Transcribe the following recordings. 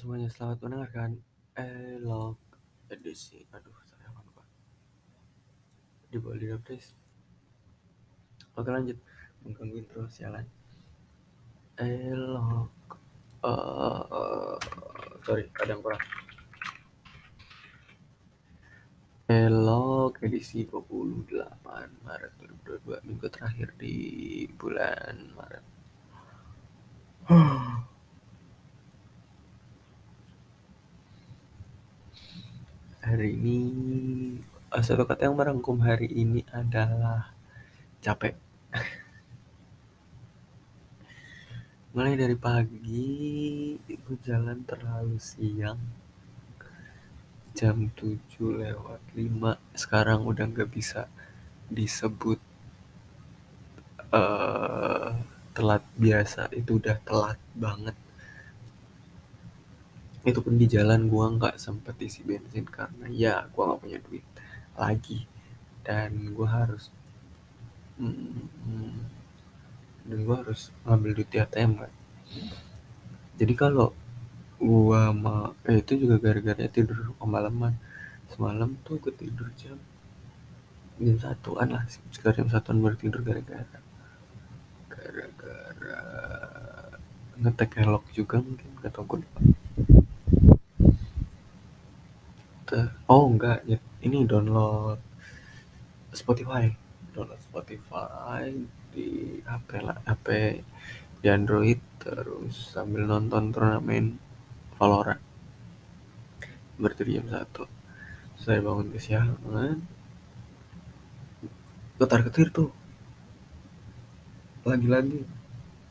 semuanya, selamat mendengarkan Elok edisi. Aduh, saya lupa. Di bawah lidah, please. Oke lanjut. Menggangguin terus, jalan. Elok. Uh, sorry, ada yang kurang. Elok edisi 28 Maret 2022 minggu terakhir di bulan Maret. hari ini uh, satu kata yang merangkum hari ini adalah capek. Mulai dari pagi itu jalan terlalu siang jam 7 lewat 5 sekarang udah nggak bisa disebut uh, telat biasa itu udah telat banget itu pun di jalan gua nggak sempet isi bensin karena ya gua nggak punya duit lagi. Dan gua harus dan gua harus ngambil duit di ATM kan jadi kalau gua mau eh, itu juga gara-gara tidur kemalaman. Semalam tuh gue tidur jam jam satuan lah sekitar jam satuan baru tidur gara-gara gara-gara ngetek helok juga mungkin gak tau gue lupa oh enggak. Ya, ini download Spotify. Download Spotify di HP lah HP di Android terus sambil nonton turnamen Valorant. Berarti jam satu. Saya bangun kesiangan ketar ketir tuh. Lagi-lagi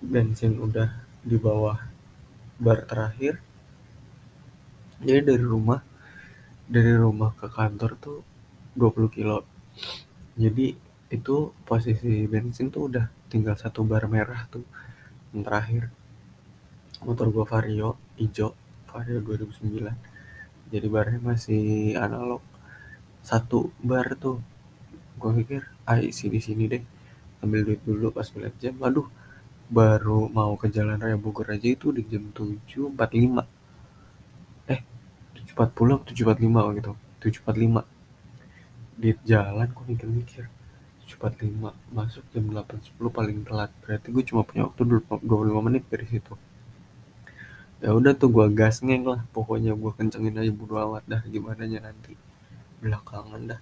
bensin udah di bawah bar terakhir. Jadi dari rumah dari rumah ke kantor tuh 20 kilo. Jadi itu posisi bensin tuh udah tinggal satu bar merah tuh yang terakhir. Motor gua Vario hijau Vario 2009 jadi barnya masih analog. Satu bar tuh gua pikir ah isi di sini deh ambil duit dulu pas ngeliat jam aduh baru mau ke jalan raya Bogor aja itu di jam 7.45 7.40 7.45 gitu. 7.45 di jalan kok mikir-mikir 7.45 masuk jam 8.10 paling telat. Berarti gue cuma punya waktu 25 menit dari situ. Ya udah tuh gue gas ngeng lah pokoknya gue kencengin aja bodo amat dah gimana nya nanti. Belakangan dah.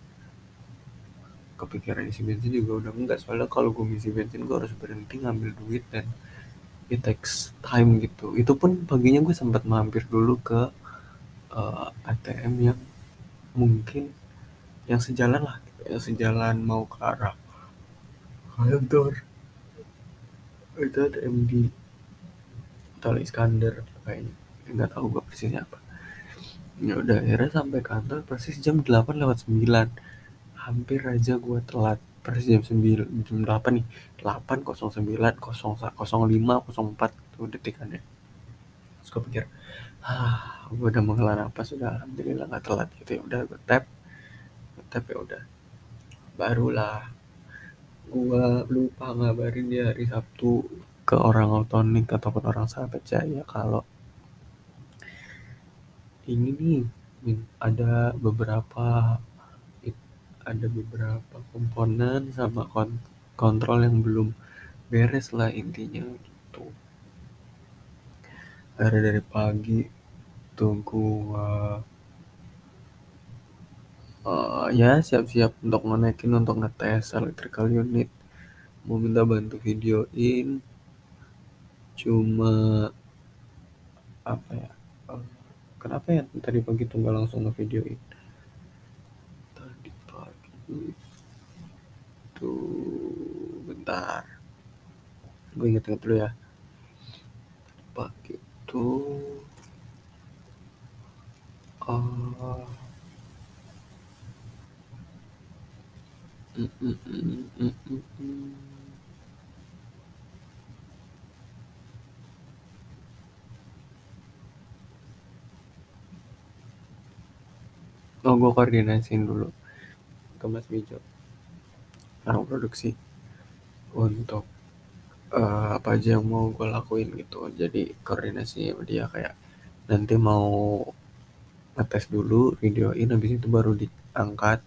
Kepikiran isi bensin juga udah enggak soalnya kalau gue ngisi bensin gue harus berhenti ngambil duit dan it takes time gitu. Itu pun paginya gue sempat mampir dulu ke uh, eh, ATM yang mungkin yang sejalan lah yang sejalan mau ke arah kantor itu ATM di Tol Iskandar kayaknya. Nggak tahu gue persisnya apa. Ya udah akhirnya sampai kantor persis jam 8 lewat 9 hampir aja gue telat persis jam 9 jam 8 nih. 8 09 05 04 tuh detikannya. Terus gue pikir ah gue udah menghela nafas sudah alhamdulillah nggak telat gitu. Ya udah gue tap. Tap ya udah. Barulah gue lupa ngabarin dia hari Sabtu ke orang otonik ataupun orang sahabat saya kalau ini nih ada beberapa ada beberapa komponen sama kontrol yang belum beres lah intinya gitu. Akhirnya dari pagi tunggu uh, uh, ya siap-siap untuk naikin untuk ngetes electrical unit. Mau minta bantu videoin cuma apa ya uh, kenapa ya tadi pagi tuh nggak langsung ngevideoin? Tadi pagi tuh bentar. Gue inget-inget dulu ya. Pagi tuh Oh. Oh, gue koordinasiin dulu ke Mas Bijo. Orang produksi untuk uh, apa aja yang mau gue lakuin gitu. Jadi koordinasi dia kayak nanti mau ngetes dulu videoin habis itu baru diangkat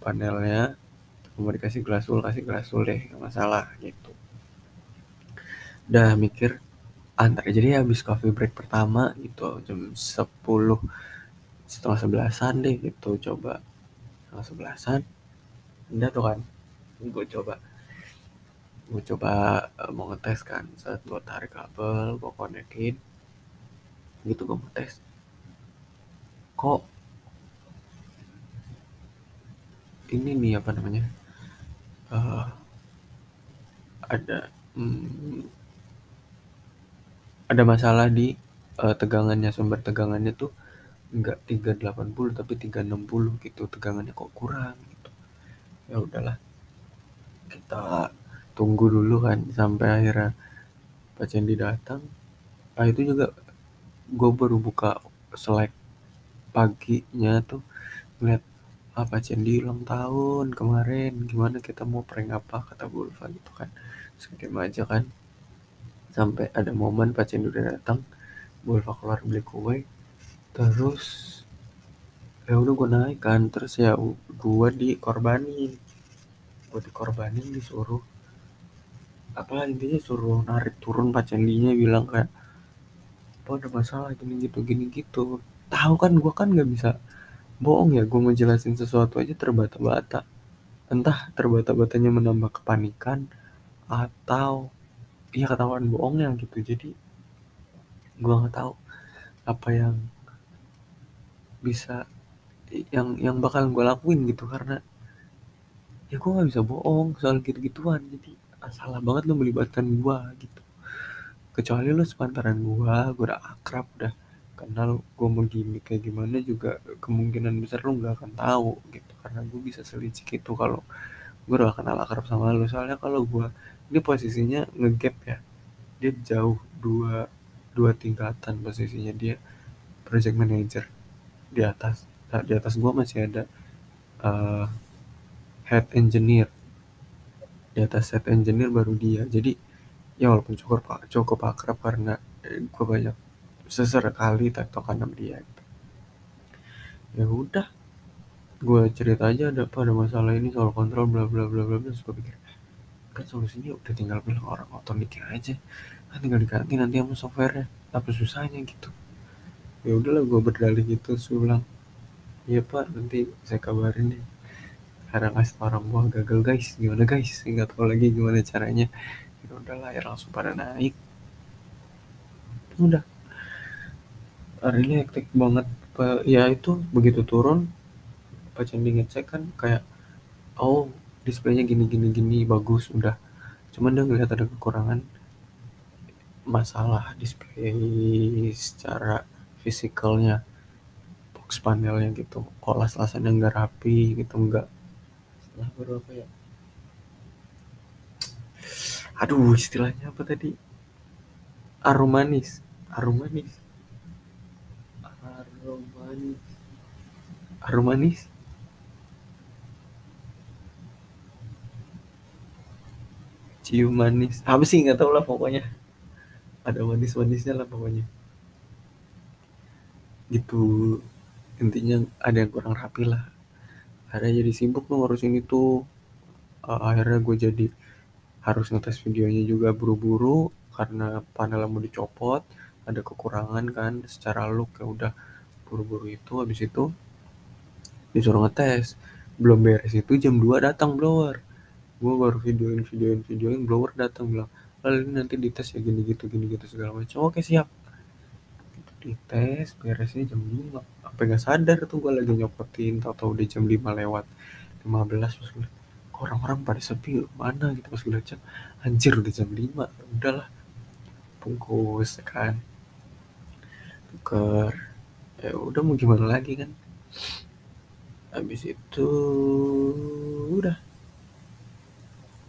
panelnya mau dikasih glasul kasih glasul deh nggak masalah gitu. Udah mikir antar jadi habis coffee break pertama gitu. Jam 10 setengah sebelasan deh gitu. Coba setengah sebelasan udah tuh kan gue coba. Gue coba uh, mau ngetes kan saat gue tarik kabel gue konekin gitu gue mau tes kok ini nih apa namanya? Uh, ada hmm, ada masalah di uh, tegangannya sumber tegangannya tuh enggak 380 tapi 360 gitu tegangannya kok kurang gitu. Ya udahlah kita tunggu dulu kan sampai akhirnya Pak Cendi datang ah itu juga gue baru buka selek paginya tuh ngeliat apa ah, Cendi ulang tahun kemarin? Gimana kita mau prank apa? kata Bulfa gitu kan. Sekitar aja kan. Sampai ada momen Pak Cendi udah datang Bulfa keluar beli kue. Terus ya udah gue naik kan. Terus ya gue dikorbanin. Gue dikorbanin disuruh apa intinya suruh narik turun Pak Cendinya bilang kayak apa ada masalah gini gitu gini gitu tahu kan gue kan nggak bisa bohong ya gue ngejelasin sesuatu aja terbata-bata. Entah terbata-batanya menambah kepanikan atau ya ketahuan bohongnya gitu. Jadi gue nggak tahu apa yang bisa yang yang bakal gue lakuin gitu. Karena ya gue nggak bisa bohong soal gitu-gituan. Jadi salah banget lo melibatkan gua gitu. Kecuali lo sepantaran gua gua udah akrab udah kenal gua mau gini kayak gimana juga kemungkinan besar lo nggak akan tahu gitu. Karena gua bisa selicik itu kalau gua udah kenal akrab sama lo soalnya kalau gua ini posisinya ngegap ya. Dia jauh dua dua tingkatan posisinya. Dia project manager di atas nah, di atas gua masih ada uh, head engineer. Di atas set engineer baru dia. Jadi ya walaupun cukup cukup akrab karena gue banyak sesekali tektokan sama dia gitu. ya udah gue cerita aja ada apa ada masalah ini soal kontrol bla bla bla bla bla gue pikir kan solusinya udah tinggal bilang orang otoniknya aja. Kan tinggal diganti nanti sama softwarenya apa susahnya gitu. Ya udahlah gue berdalih gitu saya bilang iya pak nanti saya kabarin deh. Karena ngasih orang buah gagal guys. Gimana guys? Nggak tahu lagi gimana caranya. Ya udahlah ya langsung pada naik. Udah hari ini hektik banget. Ya itu begitu turun pas Candi ngecek kan kayak oh displaynya gini gini gini bagus udah. Cuman dia ngeliat ada kekurangan masalah display secara fisikalnya box panelnya gitu kolas-lasannya nggak rapi gitu nggak. Setelah berapa ya. Aduh istilahnya apa tadi aromanis aromanis aromanis aromanis cium manis. Apa sih? Nggak tahu lah pokoknya. Ada manis-manisnya lah pokoknya. Gitu. Intinya ada yang kurang rapi lah. Akhirnya jadi sibuk tuh ngurusin itu. Uh, akhirnya gue jadi harus ngetes videonya juga buru-buru karena panel mau dicopot ada kekurangan kan secara look ya udah buru-buru itu habis itu disuruh ngetes. Belum beres itu jam 2 datang blower. Gue baru videoin videoin videoin blower datang bilang lalu nanti dites ya gini gitu gini gitu segala macam. Oke siap. Dites beresnya jam 5 sampai nggak sadar tuh gue lagi nyopotin tau-tau udah jam 5 lewat 15 pas gue orang-orang pada sepi mana? Gitu pas gue cek anjir udah jam 5 udahlah. Bungkus kan. Tuker ya udah mau gimana lagi kan? Habis itu udah.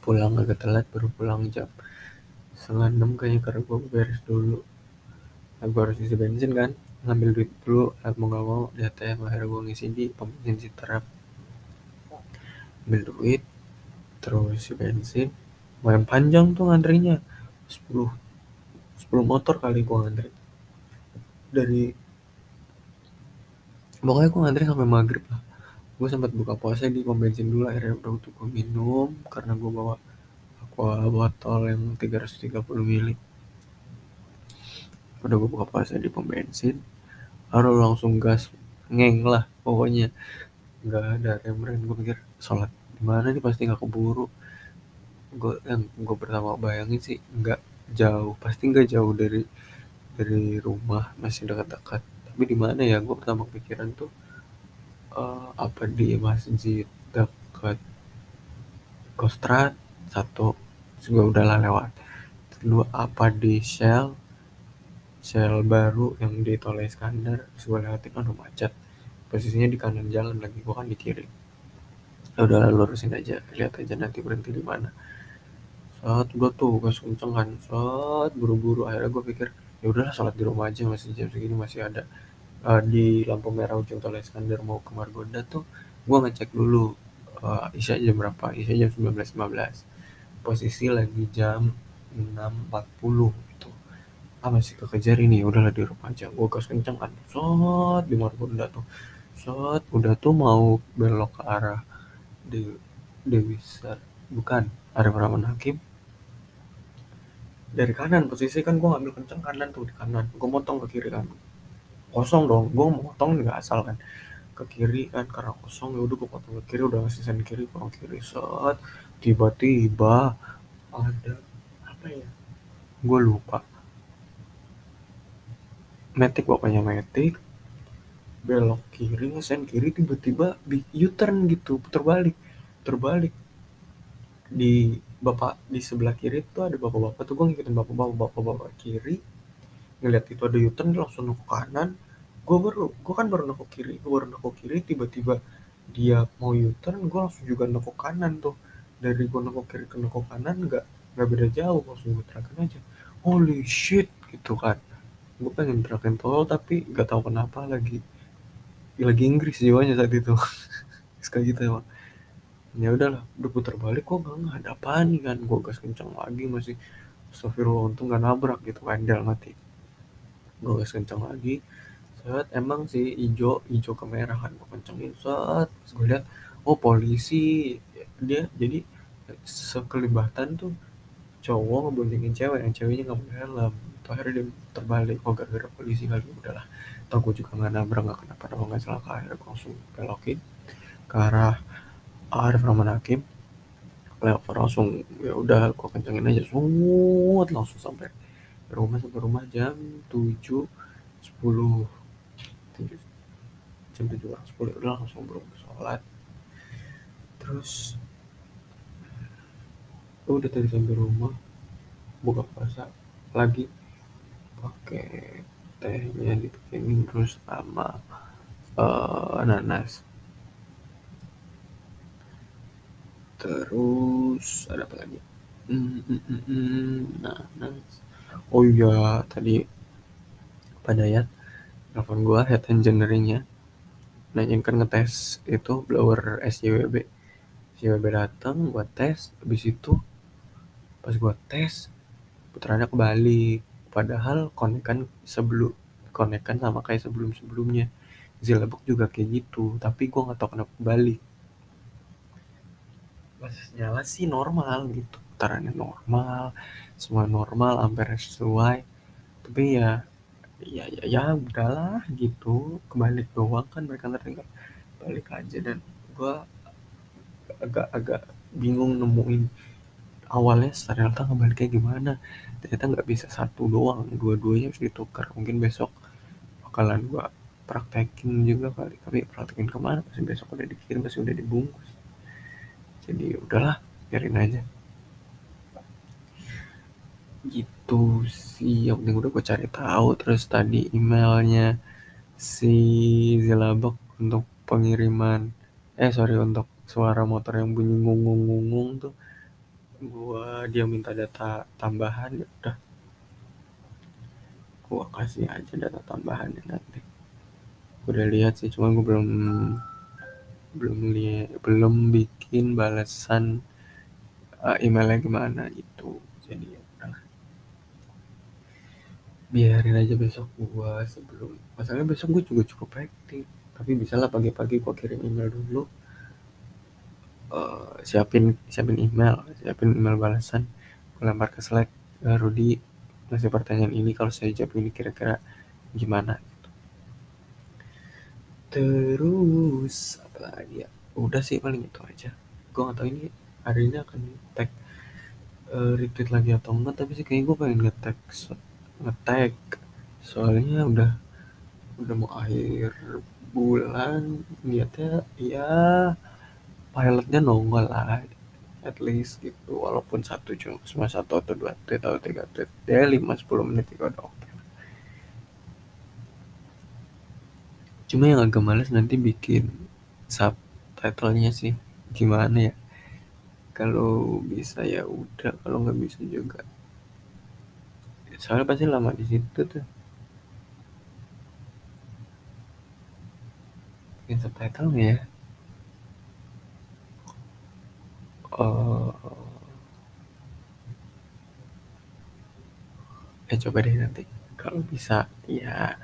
Pulang agak telat baru pulang jam setengah enam kayaknya karena gue beres dulu. Nah, gue harus isi bensin kan ngambil duit dulu mau gak mau di ATM akhirnya gue ngisi di pom bensin terap ambil duit terus isi bensin. Lumayan panjang tuh ngantrinya. 10 10 motor kali gue ngantri. Dari pokoknya gue ngantri sampai maghrib lah. Gue sempat buka puasa di pom bensin dulu akhirnya udah untuk gue minum karena gue bawa aqua botol yang 330 ml udah gue buka puasa di pom bensin baru langsung gas ngeng lah pokoknya. Nggak ada rem rem gue mikir sholat di mana nih? Pasti nggak keburu. Gue yang gue pertama bayangin sih nggak jauh pasti nggak jauh dari dari rumah masih dekat-dekat tapi di mana ya gue pertama pikiran tuh uh, apa di masjid dekat Kostrad satu juga udah lewat. Kedua apa di Shell Shell baru yang di Tol Iskandar gue lewatin aduh macet. Posisinya di kanan jalan lagi gue kan di kiri. Ya udah lurusin aja lihat aja nanti berhenti di mana. Saat gue tuh gas kenceng kan saat buru-buru akhirnya gue pikir ya udahlah sholat di rumah aja masih jam segini masih ada uh, di lampu merah ujung tol Iskandar mau ke Margonda tuh gue ngecek dulu uh, isya jam berapa isya jam 19.15 posisi lagi jam 6.40 gitu. Ah masih kekejar ini udahlah di rumah aja. Gue gas kenceng kan saat di Margonda tuh. Saat udah tuh mau belok ke arah di Dewi bukan Arif Rahman Hakim. Dari kanan posisi kan gue ngambil kenceng kanan tuh di kanan. Gue motong ke kiri kan kosong dong gue motong nggak asal kan. Ke kiri kan karena kosong ya udah gue potong ke kiri udah ngasih sen kiri potong kiri set. Tiba-tiba ada apa ya gue lupa. Metik pokoknya metik. Belok kiri ngesen kiri tiba-tiba U-turn gitu putar balik terbalik. Di bapak di sebelah kiri tuh ada bapak-bapak tuh gue ngikutin bapak-bapak bapak-bapak kiri ngeliat itu ada U-turn langsung ke kanan. Gue baru gue kan baru nengok kiri gue baru nengok kiri tiba-tiba dia mau U-turn gue langsung juga nengok kanan tuh. Dari gue nengok kiri ke nengok kanan nggak nggak beda jauh langsung gue terakin aja. Holy shit gitu kan. Gue pengen terakin tol tapi nggak tahu kenapa lagi lagi Inggris jiwanya saat itu. Kayak gitu emang. Ya udahlah udah putar balik kok nggak ada apa nih kan. Gue gas kencang lagi masih. Astagfirullah untung gak nabrak gitu kan dalam mati gue kencang lagi. Saat emang sih hijau hijau ke merah kan gue kencengin saat gue lihat oh polisi. Dia jadi sekelibatan tuh cowok ngebondingin cewek yang ceweknya nggak mau helm. Itu akhirnya dia terbalik oh gara-gara polisi kali udahlah. Tau gue juga nggak nabrak nggak kenapa-napa nggak celaka akhirnya gue langsung belokin ke arah Arif Rahman Hakim. Flyover langsung ya udah gua kencengin aja. Semut langsung sampai rumah sampai rumah jam tujuh sepuluh. Jam tujuh orang sepuluh. Udah langsung belum sholat. Terus udah tadi sampai rumah buka puasa lagi. Pakai tehnya dibikinin terus sama uh, nanas terus ada apa lagi? Hmm, hmm, hmm, hmm. Oh iya tadi pada ya telepon gua head engineeringnya nanyain kan ngetes itu blower SJWB SJWB datang gua tes habis itu pas gua tes putarannya kembali padahal konekan sebelum konekan sama kayak sebelum sebelumnya Zilebok juga kayak gitu tapi gua nggak tahu kenapa kembali pas nyala sih normal gitu putarannya normal semua normal ampere sesuai. Tapi ya ya ya, ya udahlah gitu. Kembali doang kan mereka tertinggal balik aja dan gua agak-agak bingung nemuin awalnya ternyata kayak gimana. Ternyata nggak bisa satu doang dua-duanya harus ditukar. Mungkin besok bakalan gua praktekin juga kali. Tapi praktekin ke mana pasti besok udah dikirim pasti udah dibungkus. Jadi udahlah biarin aja gitu sih yang penting udah gue cari tahu. Terus tadi emailnya si Zilabek untuk pengiriman eh sorry untuk suara motor yang bunyi ngungung-ngungung tuh gua dia minta data tambahan ya udah. Gua kasih aja data tambahannya nanti. Udah lihat sih cuma gue belum belum lihat belum bikin balasan uh, emailnya gimana itu jadi ya biarin aja besok gua sebelum masalahnya besok gua juga cukup hektik tapi bisa lah pagi-pagi gua kirim email dulu. Uh, siapin siapin email siapin email balasan. Gua lempar ke Slack. Ya, Rudi ngasih pertanyaan ini kalau saya jawab ini kira-kira gimana? Terus apa lagi ya? Udah sih paling itu aja. Gua nggak tahu ini hari ini akan tag uh, retweet lagi atau enggak tapi sih kayaknya gue pengen nge-tag nge-tag. Soalnya udah udah mau akhir bulan niatnya ya pilotnya nongol lah at least gitu. Walaupun satu cuma satu atau dua tweet atau tiga tweet ya lima sepuluh menit juga udah oke. Cuma yang agak males nanti bikin subtitlenya sih gimana ya? Kalau bisa ya udah kalau nggak bisa juga soalnya pasti lama di situ tuh. Bikin subtitle ya. Oh. Eh coba deh nanti. Kalau bisa ya.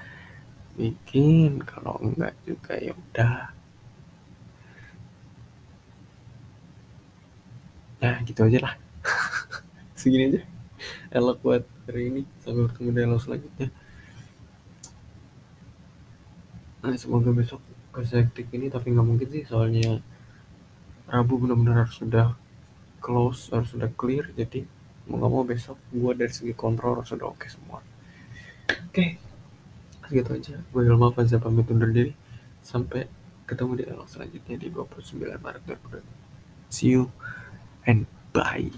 Bikin. Kalau enggak juga ya udah. Nah gitu aja lah. Segini aja elok buat hari ini sampai ketemu di dialog selanjutnya nah semoga besok kesektik ini tapi nggak mungkin sih soalnya Rabu benar-benar harus sudah close harus sudah clear jadi mau nggak mau besok gue dari segi kontrol harus sudah oke okay semua. Oke okay. segitu aja. Gue Ilma Fazza pamit undur diri. Sampai ketemu di dialog selanjutnya di 29 Maret 2020 see you and bye